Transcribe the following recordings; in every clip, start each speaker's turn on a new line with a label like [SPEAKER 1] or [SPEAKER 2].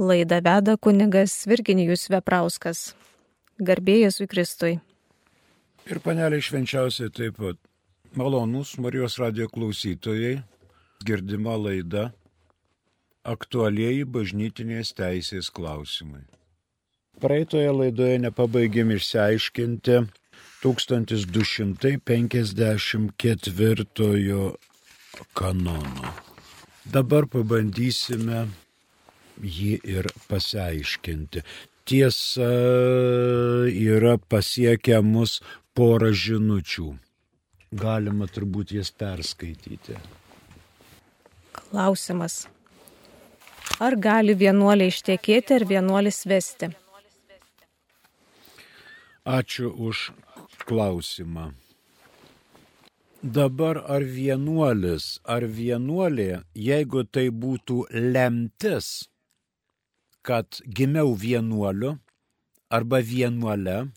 [SPEAKER 1] Laidą veda kunigas Virginijus Veprauskas. Garbėjus į Kristui.
[SPEAKER 2] Ir paneliai švenčiausiai taip pat. Malonus Marijos radio klausytojai, girdima laida aktualieji bažnytinės teisės klausimai. Praeitoje laidoje nepabaigėm išsiaiškinti 1254 kanono. Dabar pabandysime jį ir pasiaiškinti. Tiesa yra pasiekę mus porą žinučių. Galima turbūt jas perskaityti.
[SPEAKER 1] Klausimas. Ar gali vienuolė ištekėti ar vienuolis vesti?
[SPEAKER 2] Ačiū už klausimą. Dabar ar vienuolis, ar vienuolė, jeigu tai būtų lemtis, kad gimiau vienuoliu arba vienuole,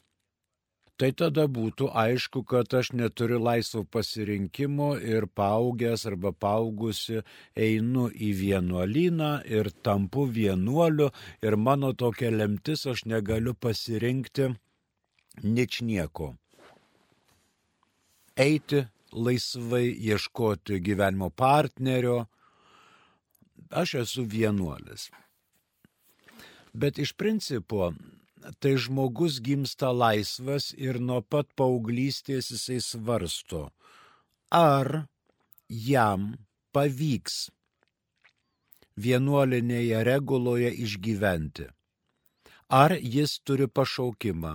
[SPEAKER 2] tai tada būtų aišku, kad aš neturiu laisvo pasirinkimo ir paaugęs arba paaugusi einu į vienuolyną ir tampu vienuoliu ir mano tokia lemtis aš negaliu pasirinkti nič nieko. Eiti laisvai ieškoti gyvenimo partnerio. Aš esu vienuolis. Bet iš principo tai žmogus gimsta laisvas ir nuo pat paauglystės jisai svarsto, ar jam pavyks vienuolinėje reguloje išgyventi, ar jis turi pašaukimą,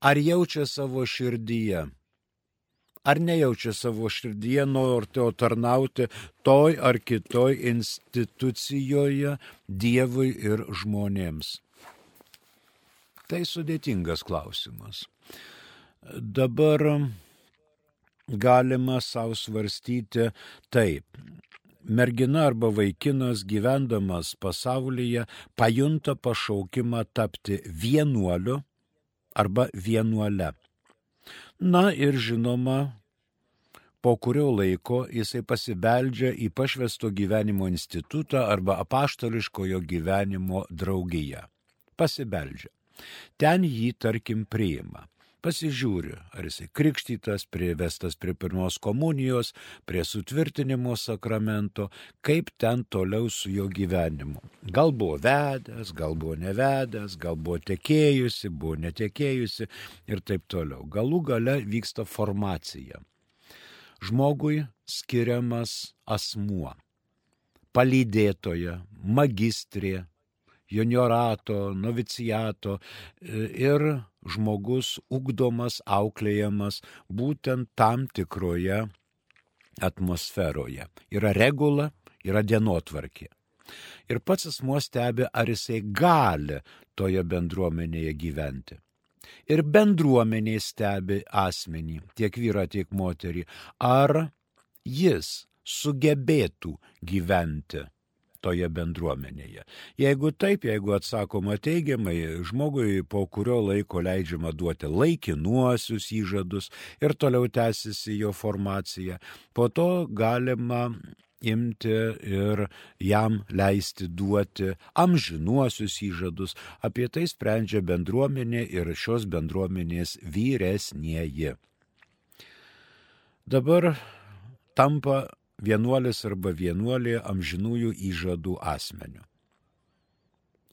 [SPEAKER 2] ar jaučia savo širdyje, ar nejaučia savo širdyje norto tarnauti toj ar kitoj institucijoje Dievui ir žmonėms. Tai sudėtingas klausimas. Dabar galima savo svarstyti taip. Mergina arba vaikinas gyvendamas pasaulyje pajunta pašaukimą tapti vienuoliu arba vienuole. Na ir žinoma, po kurio laiko jisai pasibeldžia į pašvesto gyvenimo institutą arba apaštališkojo gyvenimo draugiją. Pasibeldžia. Ten jį, tarkim, priima. Pasižiūri, ar jisai krikštytas, privestas prie pirmos komunijos, prie sutvirtinimo sakramento, kaip ten toliau su jo gyvenimu. Gal buvo vedęs, gal buvo nevedęs, gal buvo tekėjusi, buvo netekėjusi ir taip toliau. Galų gale vyksta formacija žmogui skiriamas asmuo - palydėtoja, magistrė, juniorato, novicijato e, ir žmogus ugdomas, auklėjamas būtent tam tikroje atmosferoje. Yra regula, yra dienotvarkė. Ir pats asmuo stebi, ar jisai gali toje bendruomenėje gyventi ir bendruomenė stebi asmenį, tiek vyrą, tiek moterį, ar jis sugebėtų gyventi toje bendruomenėje. Jeigu taip, jeigu atsakoma teigiamai, žmogui po kurio laiko leidžiama duoti laikinuosius įžadus ir toliau tęsiasi jo formacija, po to galima imti ir jam leisti duoti amžinuosius įžadus. Apie tai sprendžia bendruomenė ir šios bendruomenės vyresnieji. Dabar tampa vienuolis arba vienuolė amžinųjų įžadų asmeniu.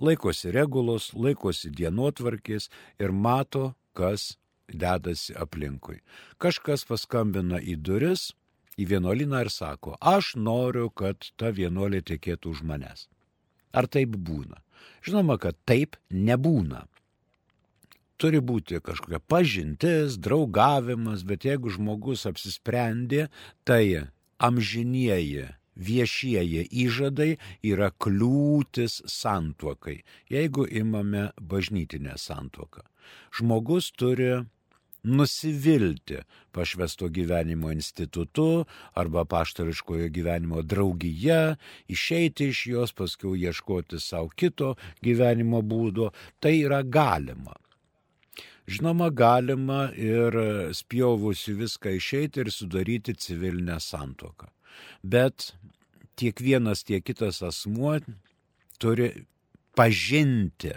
[SPEAKER 2] Laikosi regulos, laikosi dienotvarkės ir mato, kas dedasi aplinkui. Kažkas paskambina į duris, į vienuolyną ir sako, aš noriu, kad ta vienuolė tekėtų už manęs. Ar taip būna? Žinoma, kad taip nebūna. Turi būti kažkokia pažintis, draugavimas, bet jeigu žmogus apsisprendė, tai amžinieji viešieji įžadai yra kliūtis santuokai, jeigu imame bažnytinę santuoką. Žmogus turi nusivilti pašvesto gyvenimo institutu arba paštariškojo gyvenimo draugija, išeiti iš jos, paskui ieškoti savo kito gyvenimo būdo, tai yra galima. Žinoma, galima ir spjovusi viską išeiti ir sudaryti civilinę santoką. Bet tiek vienas, tiek kitas asmuo turi pažinti.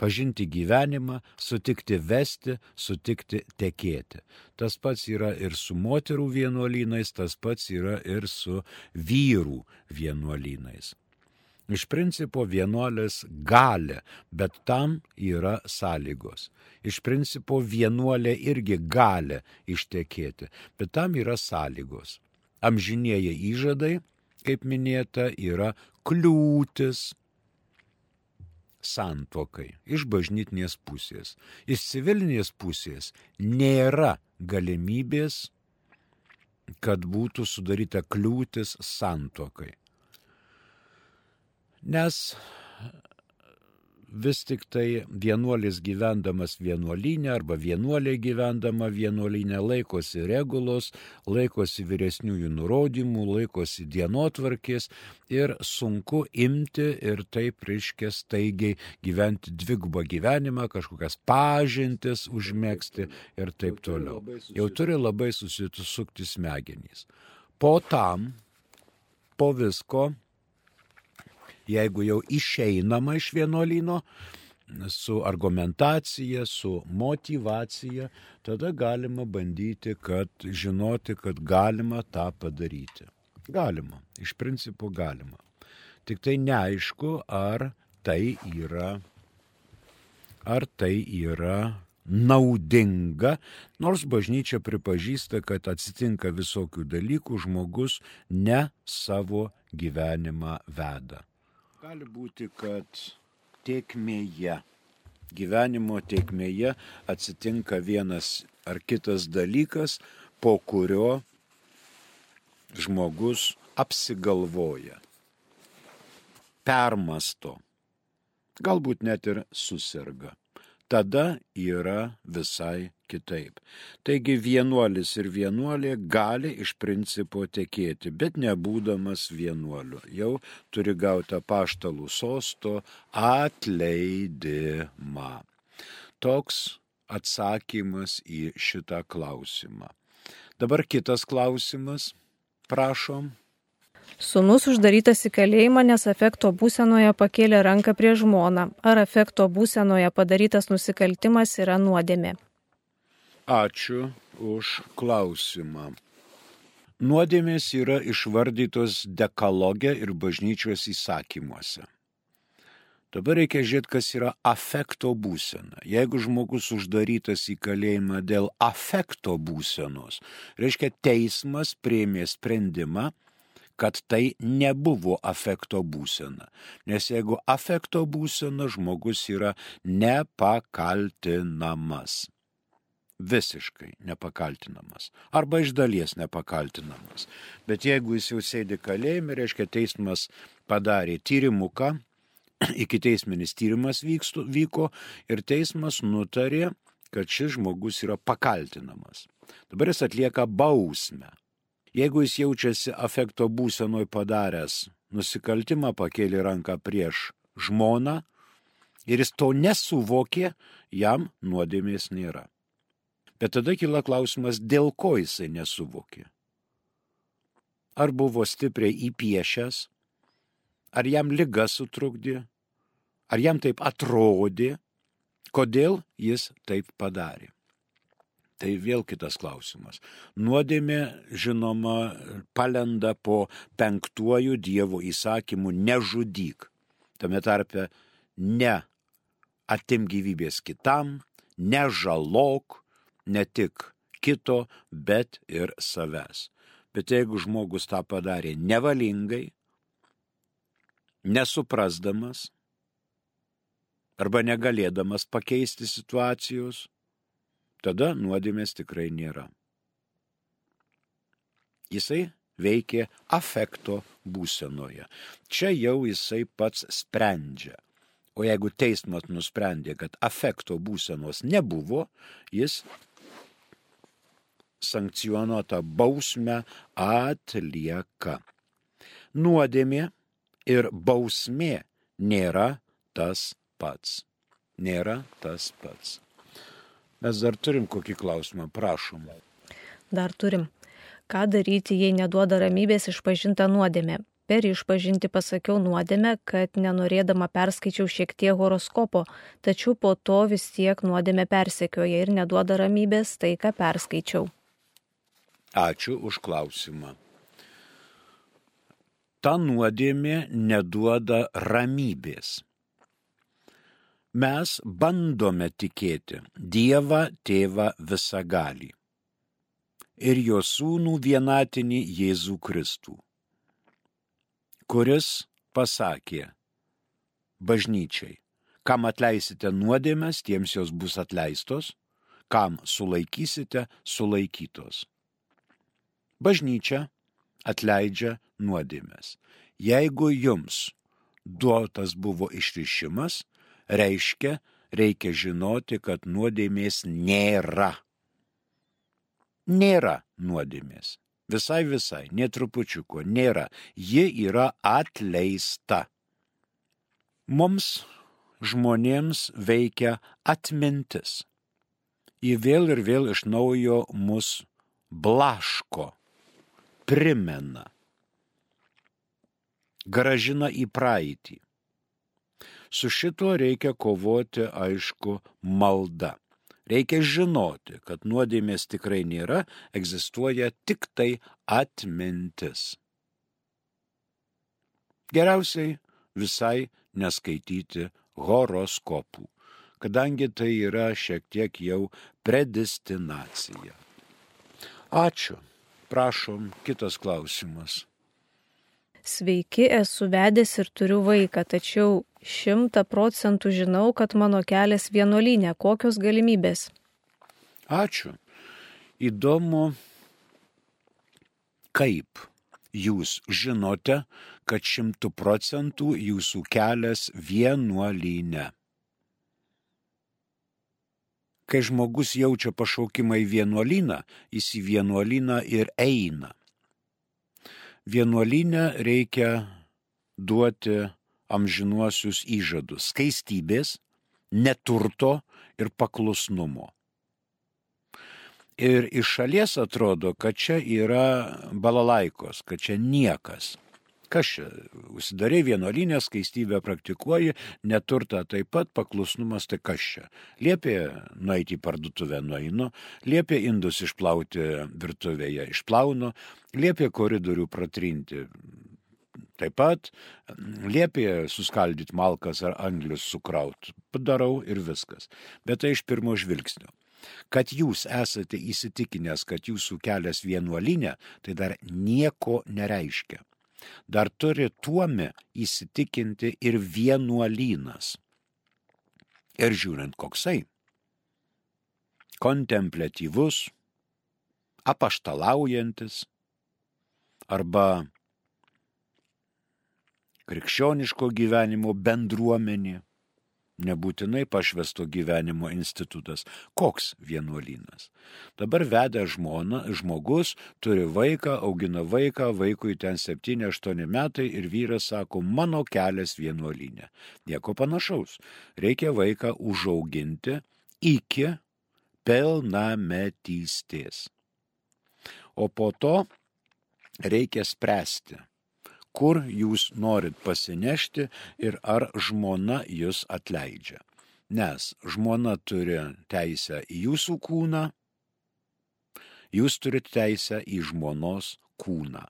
[SPEAKER 2] Pažinti gyvenimą, sutikti vesti, sutikti tekėti. Tas pats yra ir su moterų vienuolynais, tas pats yra ir su vyrų vienuolynais. Iš principo vienuolis gali, bet tam yra sąlygos. Iš principo vienuolė irgi gali ištekėti, bet tam yra sąlygos. Amžinieji įžadai, kaip minėta, yra kliūtis santokai iš bažnytinės pusės. Iš civilinės pusės nėra galimybės, kad būtų sudaryta kliūtis santokai nes vis tik tai vienuolis gyvendamas vienuolinė arba vienuolė gyvendama vienuolinė laikosi regulos, laikosi vyresniųjų nurodymų, laikosi dienotvarkės ir sunku imti ir taip reiškia staigiai gyventi dvigubą gyvenimą, kažkokias pažintis užmėgsti ir taip toliau. Jau turi labai susitusukti smegenys. Po tam, po visko, jeigu jau išeinama iš vienuolino, su argumentacija, su motivacija, tada galima bandyti, kad žinoti, kad galima tą padaryti. Galima, iš principo galima. Tik tai neaišku, ar tai yra, ar tai yra naudinga, nors bažnyčia pripažįsta, kad atsitinka visokių dalykų, žmogus ne savo gyvenimą veda. Gali būti, kad tiekmėje, gyvenimo tiekmėje atsitinka vienas ar kitas dalykas, po kurio žmogus apsigalvoja, permasto, galbūt net ir susirga tada yra visai kitaip. Taigi vienuolis ir vienuolė gali iš principo tekėti, bet nebūdamas vienuoliu. Jau turi gauti paštalų sosto atleidimą. Toks atsakymas į šitą klausimą. Dabar kitas klausimas. Prašom.
[SPEAKER 1] Sūnus uždarytas į kalėjimą, nes afekto būsenoje pakėlė ranką prie žmoną. Ar afekto būsenoje padarytas nusikaltimas yra nuodėmė?
[SPEAKER 2] Ačiū už klausimą. Nuodėmės yra išvardytos dekalogė ir bažnyčios įsakymuose. Dabar reikia žiūrėti, kas yra afekto būsena. Jeigu žmogus uždarytas į kalėjimą dėl afekto būsenos, reiškia teismas prieimė sprendimą, kad tai nebuvo afekto būsena. Nes jeigu afekto būsena, žmogus yra nepakaltinamas. Visiškai nepakaltinamas. Arba iš dalies nepakaltinamas. Bet jeigu jis jau sėdi kalėjime, reiškia teismas padarė tyrimuką, iki teisminis tyrimas vykstu, vyko ir teismas nutarė, kad šis žmogus yra pakaltinamas. Dabar jis atlieka bausmę. Jeigu jis jaučiasi afekto būsenoj padaręs nusikaltimą, pakėlė ranką prieš žmoną ir jis to nesuvokė, jam nuodėmės nėra. Bet tada kyla klausimas, dėl ko jisai nesuvokė. Ar buvo stipriai įpiešęs, ar jam lyga sutrukdė, ar jam taip atrodė, kodėl jis taip padarė. Tai vėl kitas klausimas. Nuodėmė, žinoma, palenda po penktuoju Dievo įsakymu nežudyk. Tame tarpe ne atim gyvybės kitam, nežalok ne tik kito, bet ir savęs. Bet jeigu žmogus tą padarė nevalingai, nesuprasdamas arba negalėdamas pakeisti situacijos, tada nuodėmės tikrai nėra. Jisai veikia afekto būsenoje. Čia jau jisai pats sprendžia. O jeigu teismas nusprendė, kad afekto būsenos nebuvo, jis sankcionuotą bausmę atlieka. Nuodėmė ir bausmė nėra tas pats. Nėra tas pats. Mes dar turim kokį klausimą, prašom.
[SPEAKER 1] Dar turim. Ką daryti, jei neduoda ramybės išpažinta nuodėmė? per išpažinti pasakiau nuodėmę, kad nenorėdama perskaičiau šiek tiek horoskopo, tačiau po to vis tiek nuodėmė persekioja ir neduoda ramybės tai, ką perskaičiau.
[SPEAKER 2] Ačiū už klausimą. Ta nuodėmė neduoda ramybės. Mes bandome tikėti Dievą Tėvą Visagalį ir jo sūnų vienatinį Jėzų Kristų, kuris pasakė bažnyčiai, kam atleisite nuodėmės, tiems jos bus atleistos, kam sulaikysite, sulaikytos. Bažnyčia atleidžia nuodėmės. Jeigu jums duotas buvo išrišimas, reiškia, reikia žinoti, kad nuodėmės nėra nėra nuodėmės. Visai visai, netrupučiuko, nėra. Ji yra atleista. Mums žmonėms veikia atmintis. Ji vėl ir vėl iš naujo mus blaško, primena, gražina į praeitį. Su šituo reikia kovoti, aišku, malda. Reikia žinoti, kad nuodėmės tikrai nėra, egzistuoja tik tai atmintis. Geriausiai visai neskaityti horoskopų, kadangi tai yra šiek tiek jau predestinacija. Ačiū. Prašom, kitas klausimas.
[SPEAKER 1] Sveiki, esu vedęs ir turiu vaiką, tačiau šimta procentų žinau, kad mano kelias vienuolynė. Kokios galimybės?
[SPEAKER 2] Ačiū. Įdomu, kaip jūs žinote, kad šimtų procentų jūsų kelias vienuolynė. Kai žmogus jaučia pašaukimą į vienuolyną, jis į vienuolyną ir eina vienuolinę reikia duoti amžinuosius įžadus - skaistybės, neturto ir paklusnumo. Ir iš šalies atrodo, kad čia yra balalaikos, kad čia niekas. Kas čia? Užsidarai vienuolinę, skaistybę praktikuoji, neturta taip pat, paklusnumas tai kas čia? Liepė nueiti į parduotuvę nueinu, liepė indus išplauti virtuvėje, išplaunu, liepė koridorių pratrinti. Taip pat liepė suskaldyti malkas ar anglius sukraut. Padarau ir viskas. Bet tai iš pirmo žvilgsnio. Kad jūs esate įsitikinęs, kad jūsų kelias vienuolinė, tai dar nieko nereiškia dar turi tuomi įsitikinti ir vienuolynas. Ir žiūrint koksai. Kontemplatyvus, apaštalaujantis arba krikščioniško gyvenimo bendruomenė nebūtinai pašvesto gyvenimo institutas. Koks vienuolynas? Dabar veda žmona, žmogus, turi vaiką, augina vaiką, vaikui ten 7-8 metai ir vyras sako, mano kelias vienuolynė. Nieko panašaus. Reikia vaiką užauginti iki pilnametystės. O po to reikia spręsti kur jūs norit pasinešti ir ar žmona jūs atleidžia. Nes žmona turi teisę į jūsų kūną, jūs turite teisę į žmonos kūną.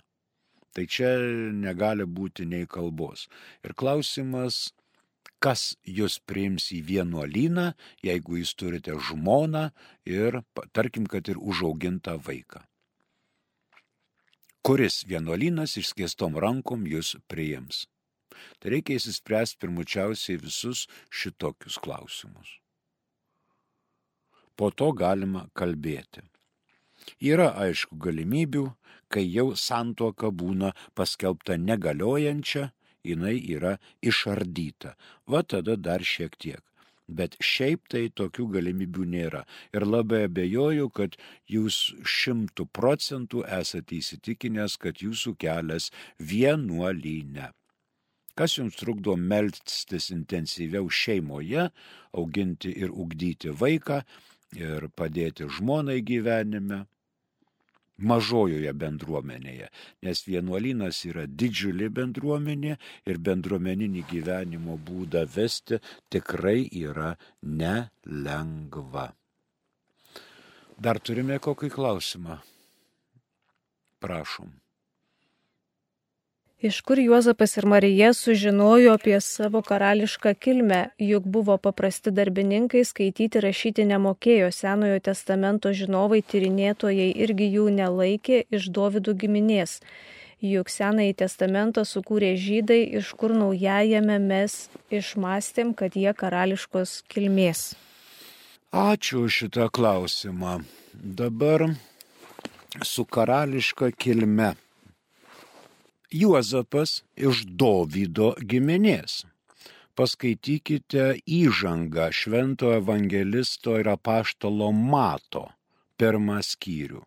[SPEAKER 2] Tai čia negali būti nei kalbos. Ir klausimas, kas jūs priims į vienuolyną, jeigu jūs turite žmoną ir, tarkim, kad ir užaugintą vaiką kuris vienuolynas išskėstom rankom jūs priims. Tai reikia įsispręsti pirmučiausiai visus šitokius klausimus. Po to galima kalbėti. Yra aišku galimybių, kai jau santuoka būna paskelbta negaliojančia, jinai yra išardyta. Va tada dar šiek tiek bet šiaip tai tokių galimybių nėra. Ir labai abejoju, kad jūs šimtų procentų esate įsitikinęs, kad jūsų kelias vienuolyne. Kas jums trukdo melstis intensyviau šeimoje, auginti ir ugdyti vaiką ir padėti žmonai gyvenime? Mažojoje bendruomenėje, nes vienuolynas yra didžiulė bendruomenė ir bendruomeninį gyvenimo būdą vesti tikrai yra nelengva. Dar turime kokį klausimą? Prašom.
[SPEAKER 1] Iš kur Juozapas ir Marija sužinojo apie savo karališką kilmę, juk buvo paprasti darbininkai, skaityti rašyti nemokėjo, Senojo testamento žinovai, tyrinėtojai irgi jų nelaikė iš Dovydų giminės. Juk Senąjį testamentą sukūrė žydai, iš kur naujajame mes išmastėm, kad jie karališkos kilmės.
[SPEAKER 2] Ačiū šitą klausimą. Dabar su karališka kilme Juozapas iš Dovydo giminės. Paskaitykite įžangą Švento evangelisto ir apaštalo Mato pirmą skyrių.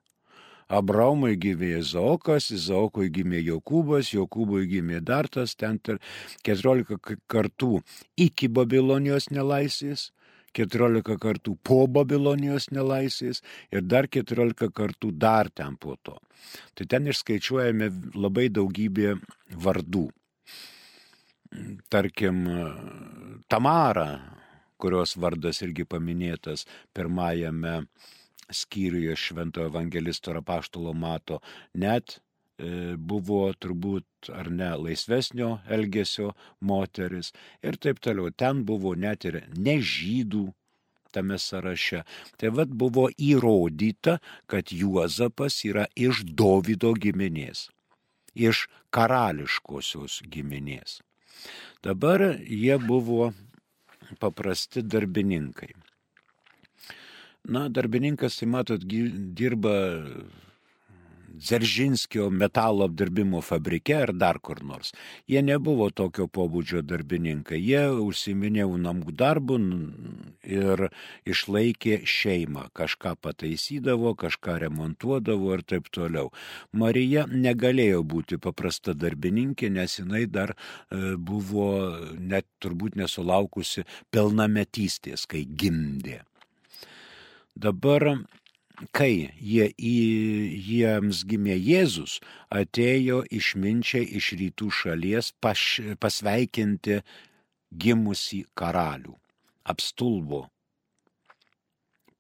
[SPEAKER 2] Abraumui gimė Izaokas, Izaokui gimė Jokūbas, Jokūbui gimė Dartas, ten 14 kartų iki Babilonijos nelaisvės, 14 kartų po Babilonijos nelaisvės ir dar 14 kartų dar ten po to. Tai ten išskaičiuojame labai daugybė vardų. Tarkim, Tamara, kurios vardas irgi paminėtas pirmajame skyriuje Šventojo evangelisto ir apaštalo mato, net buvo turbūt ar ne laisvesnio elgesio moteris ir taip toliau. Ten buvo net ir nežydų tame sąraše. Tai vad buvo įrodyta, kad Juozapas yra iš Dovido giminės, iš karališkosios giminės. Dabar jie buvo paprasti darbininkai. Na, darbininkas, tai matot, dirba Dzeržinskio metalo apdirbimo fabrike ar dar kur nors. Jie nebuvo tokio pobūdžio darbininkai, jie užsiminėjo namų darbų ir išlaikė šeimą, kažką pataisydavo, kažką remontuodavo ir taip toliau. Marija negalėjo būti paprasta darbininkė, nes jinai dar e, buvo net turbūt nesulaukusi pilnametystės, kai gimdė. Dabar kai jie į, jiems gimė Jėzus, atėjo išminčiai iš rytų šalies paš, pasveikinti gimusi karalių. Apstulbo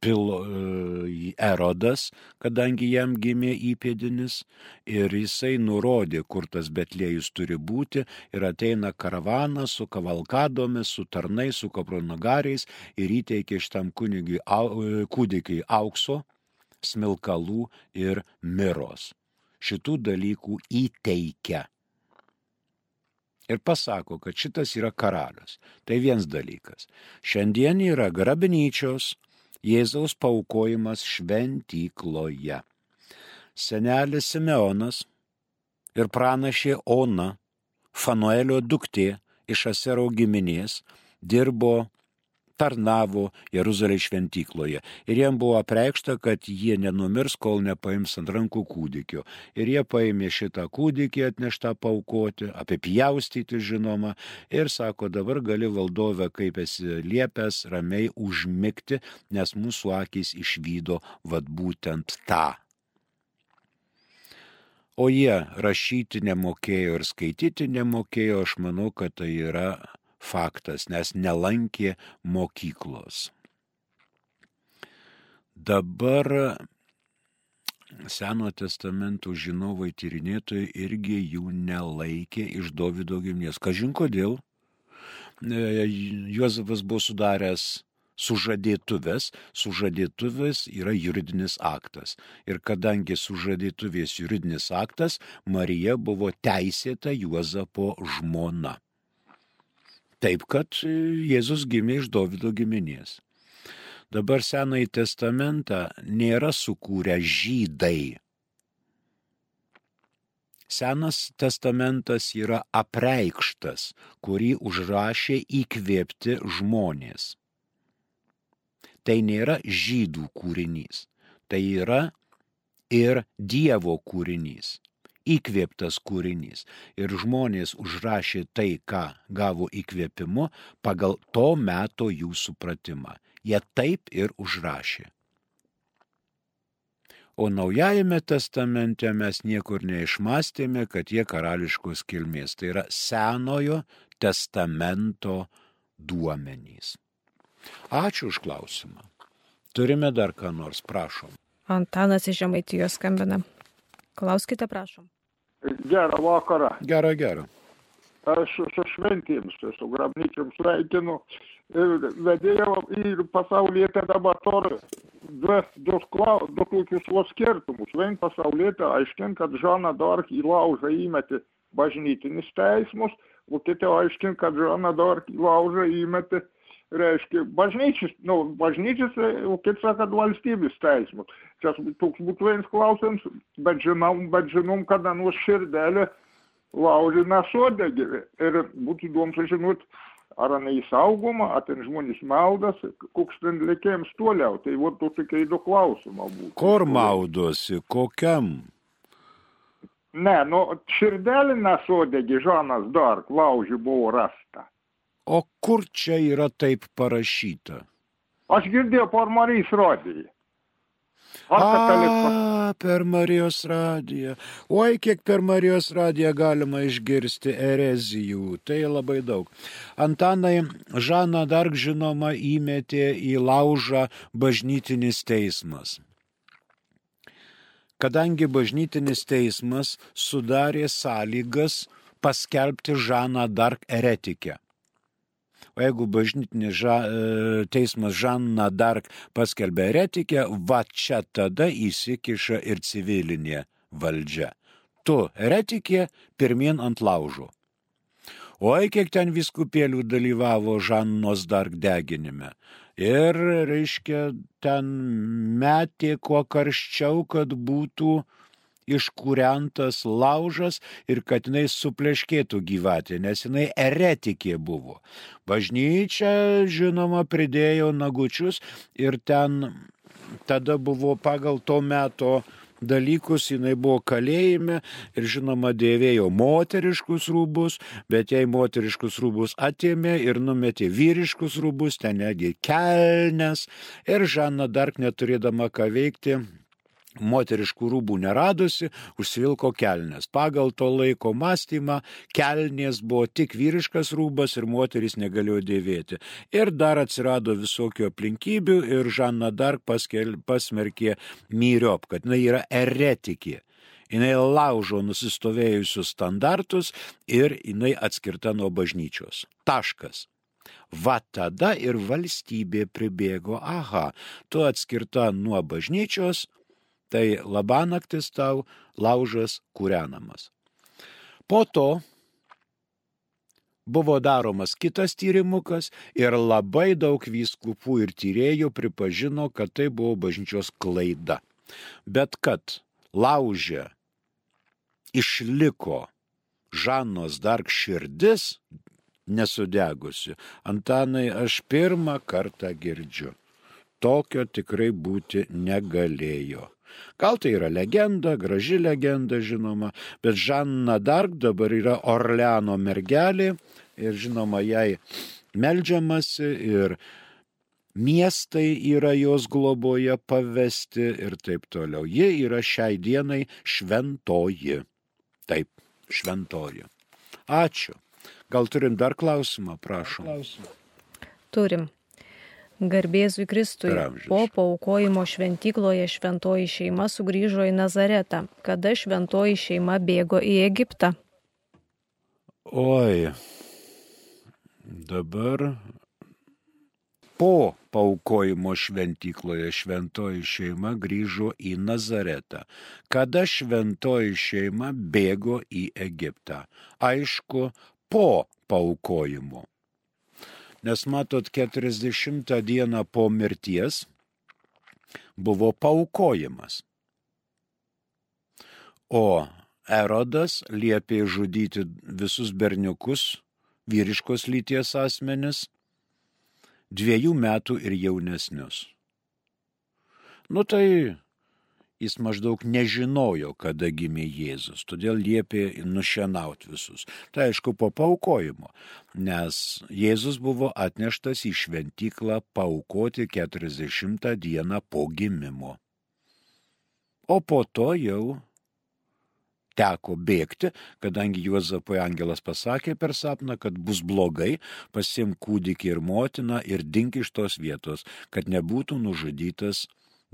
[SPEAKER 2] pil e, Erodas, kadangi jam gimė įpėdinis ir jisai nurodė, kur tas Betlėjus turi būti ir ateina karavanas su kavalkadomis, su tarnais, su kapronagariais ir įteikė šitam kunigiui kūdikiai aukso smilkalų ir miros. Šitų dalykų įteikia. Ir pasako, kad šitas yra karalius. Tai vienas dalykas. Šiandien yra grabnyčios Jėzaus paukojimas šventykloje. Senelis Simeonas ir pranašė Ona, Fanuelio duktė iš Asero giminės, dirbo tarnavo Jeruzalės šventykloje. Ir jiem buvo apreikšta, kad jie nenumirs, kol nepaims ant rankų kūdikio. Ir jie paėmė šitą kūdikį atneštą paukoti, apipjaustyti žinoma, ir sako, dabar gali valdovę, kaip esi liepęs, ramiai užmigti, nes mūsų akis išvydo vad būtent tą. O jie rašyti nemokėjo ir skaityti nemokėjo, aš manau, kad tai yra faktas, nes nelankė mokyklos. Dabar Seno testamento žinovai tyrinėtojai irgi jų nelaikė iš Davido giminės. Kažin kodėl? E, Juozapas buvo sudaręs sužadėtuvės, sužadėtuvės yra juridinis aktas. Ir kadangi sužadėtuvės juridinis aktas, Marija buvo teisėta Juozapo žmona. Taip, kad Jėzus gimė iš Davido giminės. Dabar Senąjį testamentą nėra sukūrę žydai. Senas testamentas yra apreikštas, kurį užrašė įkvėpti žmonės. Tai nėra žydų kūrinys, tai yra ir Dievo kūrinys įkvėptas kūrinys. Ir žmonės užrašė tai, ką gavo įkvėpimu pagal to meto jų supratimą. Jie taip ir užrašė. O Naujajame testamente mes niekur neišmastėme, kad jie karališkos kilmės. Tai yra Senojo testamento duomenys. Ačiū už klausimą. Turime dar ką nors, prašom.
[SPEAKER 1] Antanas iš Žemaitijos skambina. Klauskite, prašom.
[SPEAKER 3] Gerą vakarą.
[SPEAKER 2] Gerą, gerą.
[SPEAKER 3] Aš su šventėms, su grabnyčiam sveikinu. Ir vedėjau į pasaulyje dabar dvi, du, du tokius vos skirtumus. Vien pasaulyje aiškint, kad Žana Dark į laužą įmetė bažnytinis teismus, o kiti aiškint, kad Žana Dark į laužą įmetė reiškia, bažnyčius, nu, bažnyčius, o kiti sako, kad valstybės teismus. Čia toks būtų vienas klausimas, bet žinom, bet žinom, kad anu širdelė laužė nesodegė. Ir būtų įdomu sužinoti, ar jinai saugoma, ar ten žmonės maldas, koks ten likėjams toliau. Tai va, tu tik įdu klausimą būtų.
[SPEAKER 2] Kur maudosi, kokiam?
[SPEAKER 3] Ne, nu, širdelį nesodegė Žanas dar, laužį buvo rasta.
[SPEAKER 2] O kur čia yra taip parašyta?
[SPEAKER 3] Aš girdėjau por Marijos rodiją.
[SPEAKER 2] A, per Marijos radiją. Oi, kiek per Marijos radiją galima išgirsti erezijų. Tai labai daug. Antanai Žana Dark žinoma įmetė į laužą bažnytinis teismas. Kadangi bažnytinis teismas sudarė sąlygas paskelbti Žaną Dark eretikę. O jeigu bažnytinis ža, e, teismas Žanna Dark paskelbė eretikę, va čia tada įsikiša ir civilinė valdžia. Tu eretikė pirmin ant laužo. Oi, kiek ten viskupėlių dalyvavo Žannos Dark deginime. Ir, reiškia, ten metė kuo karščiau, kad būtų uh, iškūrentas laužas ir kad jinai supleškėtų gyvatė, nes jinai eretikė buvo. Bažnyčia, žinoma, pridėjo nagučius ir ten tada buvo pagal to meto dalykus, jinai buvo kalėjime ir žinoma dėvėjo moteriškus rūbus, bet jei moteriškus rūbus atėmė ir numetė vyriškus rūbus, ten negi kelnes ir Žana dar neturėdama ką veikti, moteriškų rūbų neradusi, užsivilko kelnes. Pagal to laiko mąstymą kelnės buvo tik vyriškas rūbas ir moteris negalėjo dėvėti. Ir dar atsirado visokių aplinkybių ir Žana dar paskel, pasmerkė myriop, kad jinai yra eretikė. Jinai laužo nusistovėjusius standartus ir jinai atskirta nuo bažnyčios. Taškas. Va tada ir valstybė pribėgo, aha, tu atskirta nuo bažnyčios, tai labanaktis tau laužas kūrenamas. Po to buvo daromas kitas tyrimukas ir labai daug vyskupų ir tyrėjų pripažino, kad tai buvo bažnyčios klaida. Bet kad laužė išliko Žanos dar širdis nesudegusi, Antanai aš pirmą kartą girdžiu. Tokio tikrai būti negalėjo. Gal tai yra legenda, graži legenda žinoma, bet Žanna Dark dabar yra Orleano mergelė ir žinoma jai melžiamasi ir miestai yra jos globoje pavesti ir taip toliau. Ji yra šiai dienai šventoji. Taip, šventoji. Ačiū. Gal turim dar klausimą, prašom.
[SPEAKER 1] Turim. Garbėzui Kristui. Po paukojimo šventykloje šventoji šeima sugrįžo į Nazaretą, kada šventoji šeima bėgo į Egiptą.
[SPEAKER 2] Oi, dabar po paukojimo šventykloje šventoji šeima grįžo į Nazaretą, kada šventoji šeima bėgo į Egiptą. Aišku, po paukojimo. Nes matot, 40 dieną po mirties buvo paukojimas. O Erodas liepė žudyti visus berniukus, vyriškos lyties asmenis, dviejų metų ir jaunesnius. Nu tai jis maždaug nežinojo, kada gimė Jėzus, todėl liepė nušienauti visus. Tai aišku, po paukojimo, nes Jėzus buvo atneštas į šventyklą paukoti 40 dieną po gimimo. O po to jau teko bėgti, kadangi Juozapui angelas pasakė per sapną, kad bus blogai, pasim kūdikį ir motiną ir dink iš tos vietos, kad nebūtų nužudytas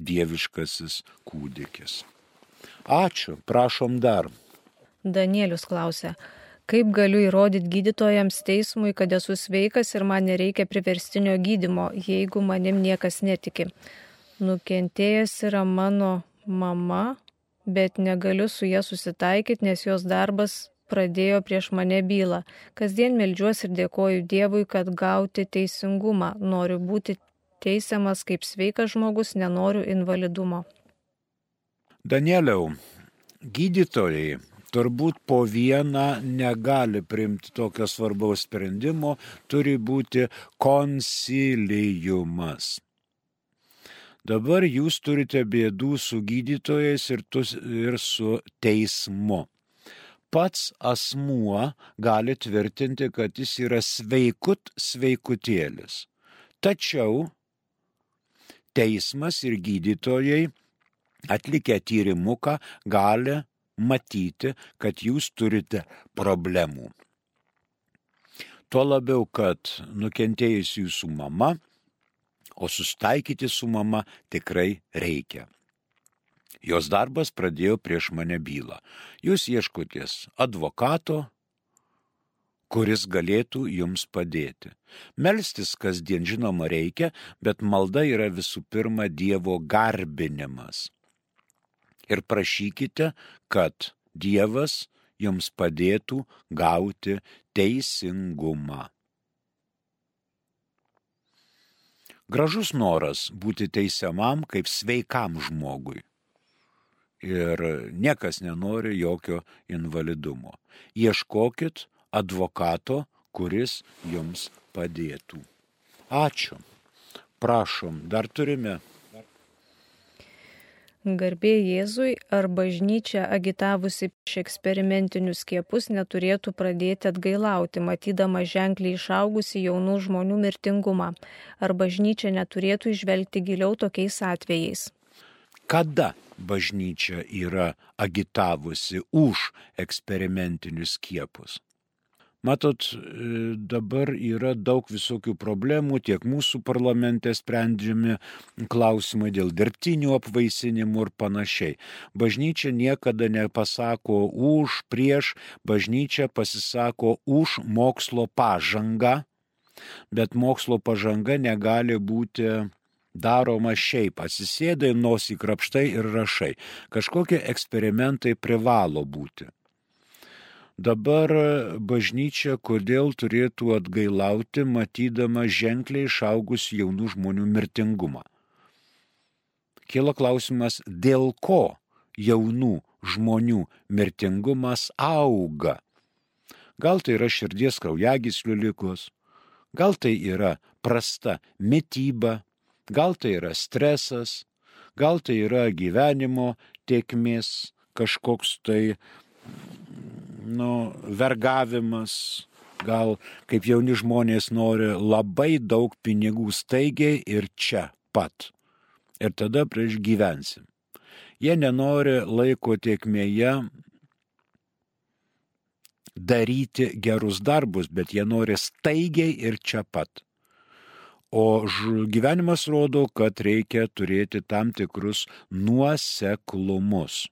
[SPEAKER 2] dieviškasis kūdikis. Ačiū, prašom dar.
[SPEAKER 1] Danielius klausė, kaip galiu įrodyti gydytojams teismui, kad esu sveikas ir man nereikia priverstinio gydimo, jeigu manim niekas netiki. Nukentėjęs yra mano mama, bet negaliu su ja susitaikyti, nes jos darbas pradėjo prieš mane bylą. Kasdien melžiuosi ir dėkoju Dievui, kad gauti teisingumą. Noriu būti teisiamas kaip sveikas žmogus, nenoriu invalidumo.
[SPEAKER 2] Danieliau, gydytojai turbūt po vieną negali priimti tokio svarbaus sprendimo, turi būti konsilijumas. Dabar jūs turite bėdų su gydytojais ir, tus, ir su teismu. Pats asmuo gali tvirtinti, kad jis yra sveikut sveikutėlis. Tačiau teismas ir gydytojai atlikę tyrimuką gali matyti, kad jūs turite problemų. Tuo labiau, kad nukentėjus jūsų mama o sustaikyti su mama tikrai reikia. Jos darbas pradėjo prieš mane bylą. Jūs ieškotės advokato, kuris galėtų jums padėti. Melstis kasdien žinoma reikia, bet malda yra visų pirma Dievo garbinimas. Ir prašykite, kad Dievas jums padėtų gauti teisingumą. Gražus noras būti teisiamam kaip sveikam žmogui. Ir niekas nenori jokio invalidumo. Ieškokit advokato, kuris jums padėtų. Ačiū. Prašom, dar turime
[SPEAKER 1] Garbė Jėzui ar bažnyčia agitavusi prieš eksperimentinius skiepus neturėtų pradėti atgailauti, matydama ženkliai išaugusi jaunų žmonių mirtingumą. Ar bažnyčia neturėtų išvelgti giliau tokiais atvejais?
[SPEAKER 2] Kada bažnyčia yra agitavusi už eksperimentinius skiepus? Matot, e, dabar yra daug visokių problemų, tiek mūsų parlamente sprendžiami klausimai dėl dirbtinių apvaisinimų ir panašiai. Bažnyčia niekada nepasako už, prieš, bažnyčia pasisako už mokslo pažangą, bet mokslo pažanga negali būti daroma šiaip, atsisėdai, nosį krapštai ir rašai. Kažkokie eksperimentai privalo būti. Dabar bažnyčia kodėl turėtų atgailauti, matydama ženkliai išaugus jaunų žmonių mirtingumą? Kila klausimas, dėl ko jaunų žmonių mirtingumas auga? Gal tai yra širdies kraujagyslių lygos, gal tai yra prasta mytyba, gal tai yra stresas, gal tai yra gyvenimo tiekmės kažkoks tai nu, vergavimas, gal kaip jauni žmonės nori labai daug pinigų staigiai ir čia pat. Ir tada prieš gyvensim. Jie nenori laiko tiekmėje daryti gerus darbus, bet jie nori staigiai ir čia pat. O gyvenimas rodo, kad reikia turėti tam tikrus nuoseklumus.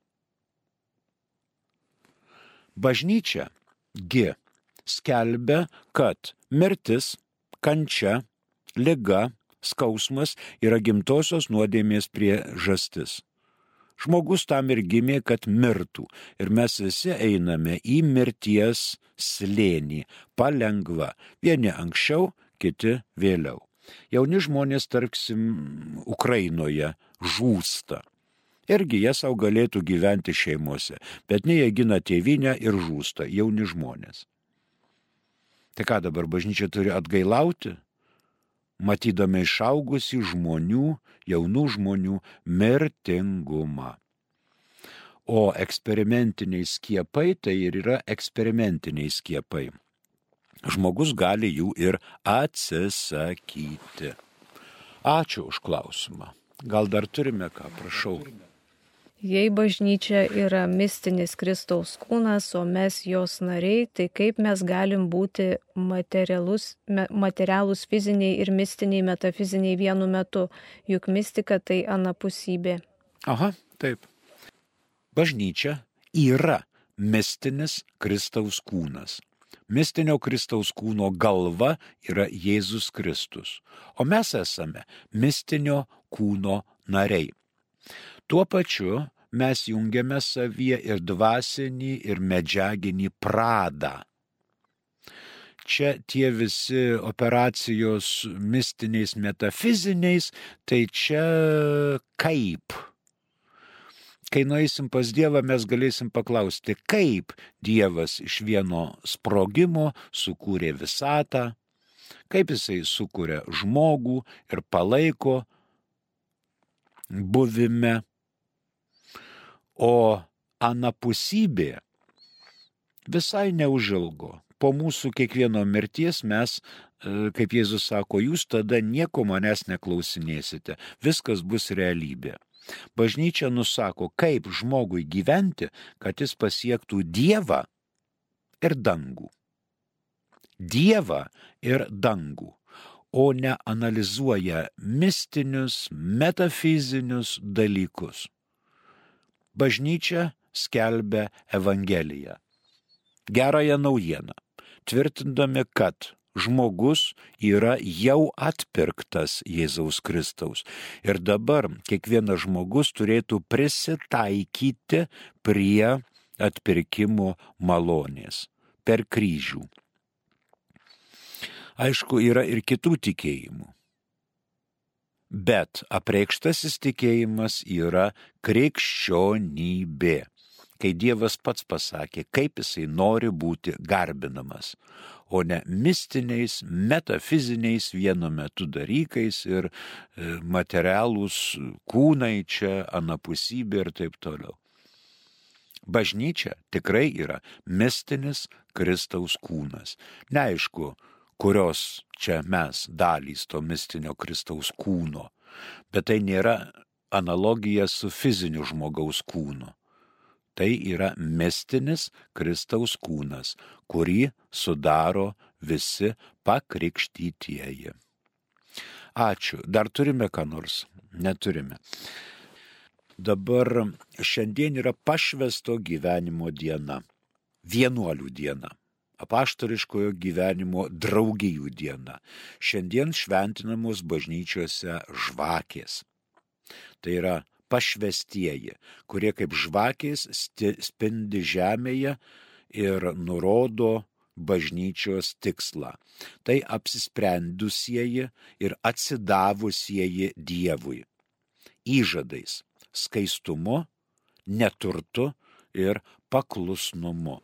[SPEAKER 2] Bažnyčia gi skelbia, kad mirtis, kančia, lyga, skausmas yra gimtosios nuodėmės priežastis. Žmogus tam ir gimė, kad mirtų. Ir mes visi einame į mirties slėnį, palengva. Vieni anksčiau, kiti vėliau. Jauni žmonės, tarksim, Ukrainoje žūsta irgi jie savo galėtų gyventi šeimose, bet ne jie gina tėvynę ir žūsta jauni žmonės. Tai ką dabar bažnyčia turi atgailauti, matydama išaugusi žmonių, jaunų žmonių mirtingumą. O eksperimentiniai skiepai tai ir yra eksperimentiniai skiepai. Žmogus gali jų ir atsisakyti. Ačiū už klausimą. Gal dar turime ką, prašau.
[SPEAKER 1] Jei bažnyčia yra mistinis Kristaus kūnas, o mes jos nariai, tai kaip mes galim būti materialus, materialus fiziniai ir mistiniai metafiziniai vienu metu, juk mistika tai anapusybė.
[SPEAKER 2] Aha, taip. Bažnyčia yra mistinis Kristaus kūnas. Mistinio Kristaus kūno galva yra Jėzus Kristus, o mes esame mistinio kūno nariai. Tuo pačiu mes jungiame savyje ir dvasinį, ir medžiaginį pradą. Čia tie visi operacijos mistiniais, metafiziniais, tai čia kaip. Kai nueisim pas Dievą, mes galėsim paklausti, kaip Dievas iš vieno sprogimo sukūrė visatą, kaip jisai sukūrė žmogų ir palaiko buvime O anapusybė visai neužilgo. Po mūsų kiekvieno mirties mes, e, kaip Jėzus sako, jūs tada nieko manęs neklausinėsite, viskas bus realybė. Bažnyčia nusako, kaip žmogui gyventi, kad jis pasiektų Dievą ir dangų. Dievą ir dangų, o ne analizuoja mistinius, metafizinius dalykus bažnyčia skelbia Evangeliją. Gerąją naujieną, tvirtindami, kad žmogus yra jau atpirktas Jėzaus Kristaus. Ir dabar kiekvienas žmogus turėtų prisitaikyti prie atpirkimo malonės per kryžių. Aišku, yra ir kitų tikėjimų. Bet apreikštasis tikėjimas yra krikščionybė. Kai Dievas pats pasakė, kaip jisai nori būti garbinamas, o ne mistiniais, metafiziniais vienu metu dalykais ir e, materialūs kūnai čia, anapusybė ir taip toliau. Bažnyčia tikrai yra mistinis Kristaus kūnas. Neaišku, kurios čia mes dalys to mistinio Kristaus kūno, bet tai nėra analogija su fiziniu žmogaus kūnu. Tai yra mistinis Kristaus kūnas, kurį sudaro visi pakrikštytieji. Ačiū. Dar turime ką nors? Neturime. Dabar šiandien yra pašvesto gyvenimo diena. Vienuolių diena apaštariškojo gyvenimo draugijų diena. Šiandien šventinamos bažnyčiose žvakės. Tai yra pašvestieji, kurie kaip žvakės spindi žemėje ir nurodo bažnyčios tikslą. Tai apsisprendusieji ir atsidavusieji Dievui. Įžadais, skaistumu, neturtu ir paklusnumu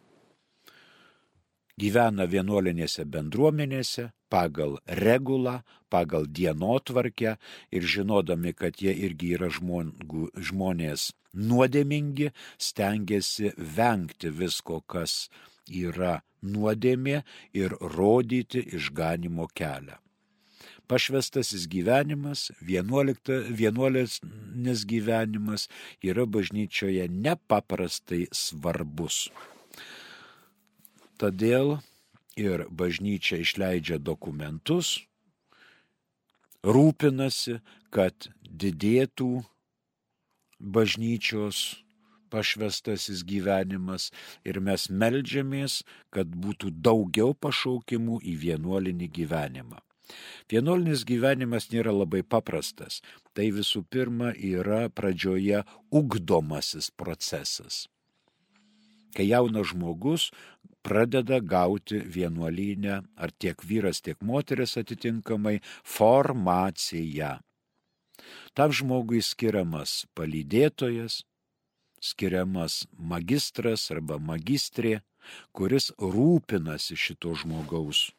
[SPEAKER 2] gyvena vienuolinėse bendruomenėse pagal regulą, pagal dienotvarkę ir žinodami, kad jie irgi yra žmogų, žmonės nuodėmingi, stengiasi vengti visko, kas yra nuodėmė ir rodyti išganimo kelią. Pašvestasis gyvenimas, vienuolinis gyvenimas yra bažnyčioje nepaprastai svarbus. Todėl ir bažnyčia išleidžia dokumentus, rūpinasi, kad didėtų bažnyčios pašvestasis gyvenimas ir mes melžiamės, kad būtų daugiau pašaukimų į vienuolinį gyvenimą. Vienuolinis gyvenimas nėra labai paprastas. Tai visų pirma yra pradžioje ugdomasis procesas kai jaunas žmogus pradeda gauti vienuolynę, ar tiek vyras, tiek moteris atitinkamai, formaciją. Tam žmogui skiriamas palydėtojas, skiriamas magistras arba magistrė, kuris rūpinasi šito žmogaus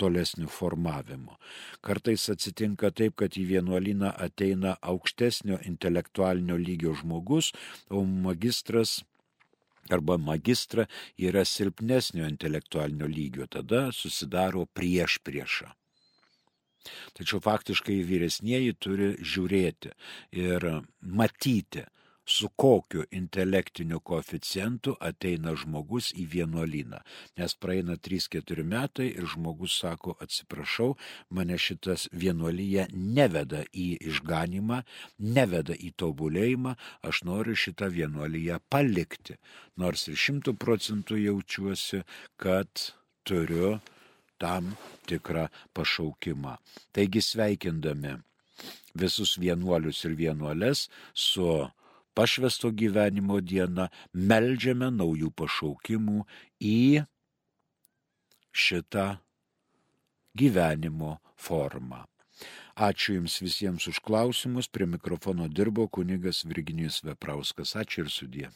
[SPEAKER 2] tolesnių formavimo. Kartais atsitinka taip, kad į vienuolyną ateina aukštesnio intelektualinio lygio žmogus, o magistras arba magistrą yra silpnesnio intelektualinio lygio, tada susidaro prieš priešą. Tačiau faktiškai vyresnieji turi žiūrėti ir matyti, su kokiu intelektiniu koeficientu ateina žmogus į vienuolyną. Nes praeina 3-4 metai ir žmogus sako, atsiprašau, mane šitas vienuolyje neveda į išganimą, neveda į tobulėjimą, aš noriu šitą vienuolyje palikti. Nors ir šimtų procentų jaučiuosi, kad turiu tam tikrą pašaukimą. Taigi sveikindami visus vienuolius ir vienuolės su pašvesto gyvenimo dieną melžiame naujų pašaukimų į šitą gyvenimo formą. Ačiū Jums visiems už klausimus. Prie mikrofono dirbo kunigas Virginijus Veprauskas. Ačiū ir sudė.